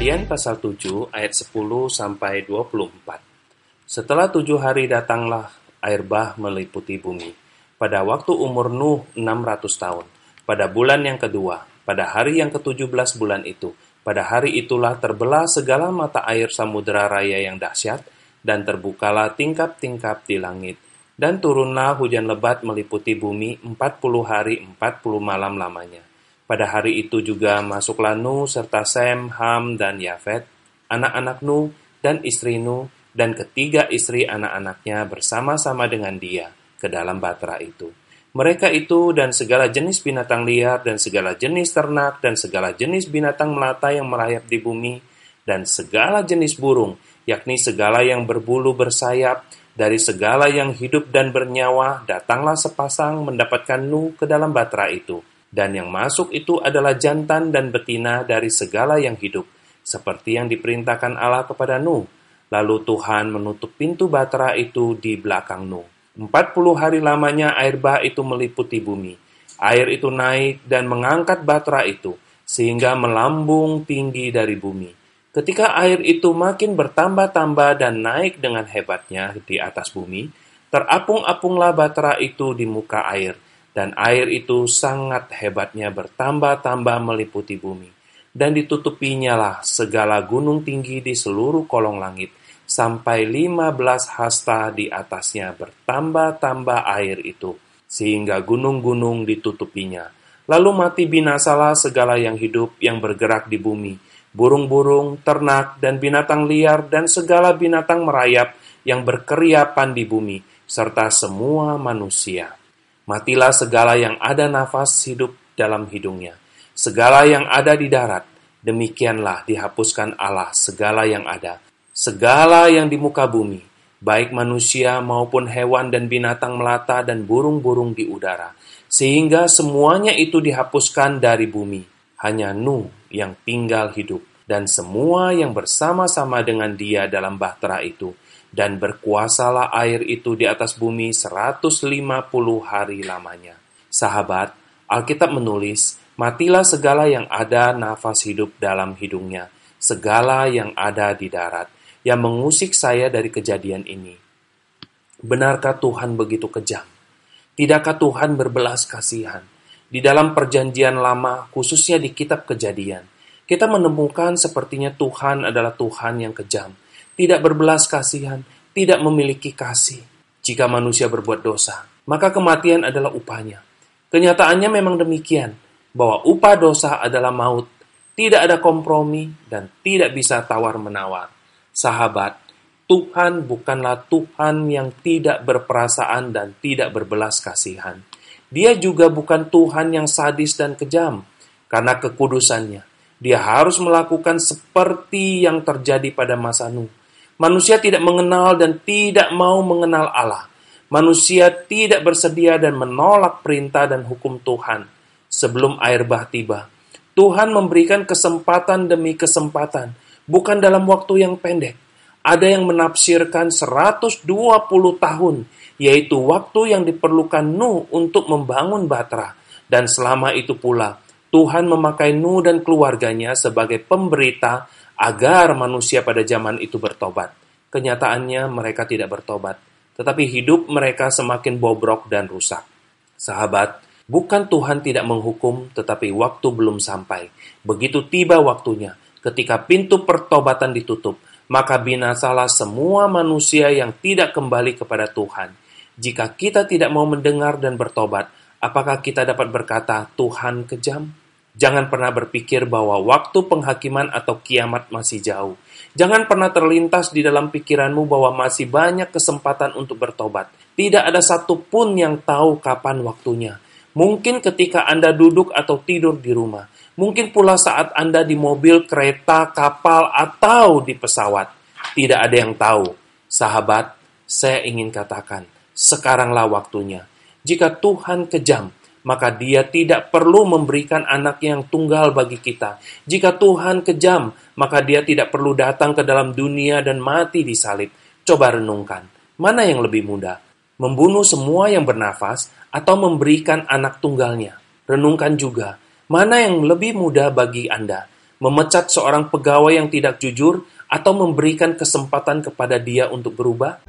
pasal 7 ayat 10 sampai 24. Setelah tujuh hari datanglah air bah meliputi bumi. Pada waktu umur Nuh 600 tahun. Pada bulan yang kedua, pada hari yang ke-17 bulan itu, pada hari itulah terbelah segala mata air samudera raya yang dahsyat, dan terbukalah tingkap-tingkap di langit. Dan turunlah hujan lebat meliputi bumi 40 hari 40 malam lamanya. Pada hari itu juga masuklah Nuh serta Sem, Ham, dan Yafet, anak-anak Nuh dan istri Nuh, dan ketiga istri anak-anaknya bersama-sama dengan dia ke dalam batra itu. Mereka itu dan segala jenis binatang liar dan segala jenis ternak dan segala jenis binatang melata yang merayap di bumi dan segala jenis burung, yakni segala yang berbulu bersayap, dari segala yang hidup dan bernyawa, datanglah sepasang mendapatkan nu ke dalam batra itu. Dan yang masuk itu adalah jantan dan betina dari segala yang hidup, seperti yang diperintahkan Allah kepada Nuh Lalu Tuhan menutup pintu batra itu di belakang Nuh. Empat puluh hari lamanya air bah itu meliputi bumi. Air itu naik dan mengangkat batra itu, sehingga melambung tinggi dari bumi. Ketika air itu makin bertambah-tambah dan naik dengan hebatnya di atas bumi, terapung-apunglah batra itu di muka air, dan air itu sangat hebatnya bertambah-tambah meliputi bumi. Dan ditutupinya lah segala gunung tinggi di seluruh kolong langit, sampai lima belas hasta di atasnya bertambah-tambah air itu, sehingga gunung-gunung ditutupinya. Lalu mati binasalah segala yang hidup yang bergerak di bumi, burung-burung, ternak, dan binatang liar, dan segala binatang merayap yang berkeriapan di bumi, serta semua manusia. Matilah segala yang ada nafas hidup dalam hidungnya, segala yang ada di darat, demikianlah dihapuskan Allah segala yang ada, segala yang di muka bumi, baik manusia maupun hewan dan binatang melata dan burung-burung di udara, sehingga semuanya itu dihapuskan dari bumi. Hanya Nuh yang tinggal hidup, dan semua yang bersama-sama dengan dia dalam bahtera itu, dan berkuasalah air itu di atas bumi 150 hari lamanya. Sahabat, Alkitab menulis, matilah segala yang ada nafas hidup dalam hidungnya, segala yang ada di darat, yang mengusik saya dari kejadian ini. Benarkah Tuhan begitu kejam? Tidakkah Tuhan berbelas kasihan? Di dalam perjanjian lama, khususnya di kitab kejadian, kita menemukan sepertinya Tuhan adalah Tuhan yang kejam, tidak berbelas kasihan, tidak memiliki kasih. Jika manusia berbuat dosa, maka kematian adalah upahnya. Kenyataannya memang demikian, bahwa upah dosa adalah maut, tidak ada kompromi, dan tidak bisa tawar-menawar sahabat, Tuhan bukanlah Tuhan yang tidak berperasaan dan tidak berbelas kasihan. Dia juga bukan Tuhan yang sadis dan kejam, karena kekudusannya. Dia harus melakukan seperti yang terjadi pada masa Nuh. Manusia tidak mengenal dan tidak mau mengenal Allah. Manusia tidak bersedia dan menolak perintah dan hukum Tuhan sebelum air bah tiba. Tuhan memberikan kesempatan demi kesempatan bukan dalam waktu yang pendek. Ada yang menafsirkan 120 tahun, yaitu waktu yang diperlukan Nuh untuk membangun Batra. Dan selama itu pula, Tuhan memakai Nuh dan keluarganya sebagai pemberita agar manusia pada zaman itu bertobat. Kenyataannya mereka tidak bertobat, tetapi hidup mereka semakin bobrok dan rusak. Sahabat, bukan Tuhan tidak menghukum, tetapi waktu belum sampai. Begitu tiba waktunya, Ketika pintu pertobatan ditutup, maka binasalah semua manusia yang tidak kembali kepada Tuhan. Jika kita tidak mau mendengar dan bertobat, apakah kita dapat berkata, "Tuhan kejam"? Jangan pernah berpikir bahwa waktu penghakiman atau kiamat masih jauh. Jangan pernah terlintas di dalam pikiranmu bahwa masih banyak kesempatan untuk bertobat. Tidak ada satupun yang tahu kapan waktunya. Mungkin ketika Anda duduk atau tidur di rumah, Mungkin pula saat Anda di mobil, kereta, kapal, atau di pesawat. Tidak ada yang tahu. Sahabat, saya ingin katakan, sekaranglah waktunya. Jika Tuhan kejam, maka dia tidak perlu memberikan anak yang tunggal bagi kita. Jika Tuhan kejam, maka dia tidak perlu datang ke dalam dunia dan mati di salib. Coba renungkan, mana yang lebih mudah? Membunuh semua yang bernafas atau memberikan anak tunggalnya? Renungkan juga, Mana yang lebih mudah bagi Anda? memecat seorang pegawai yang tidak jujur, atau memberikan kesempatan kepada dia untuk berubah?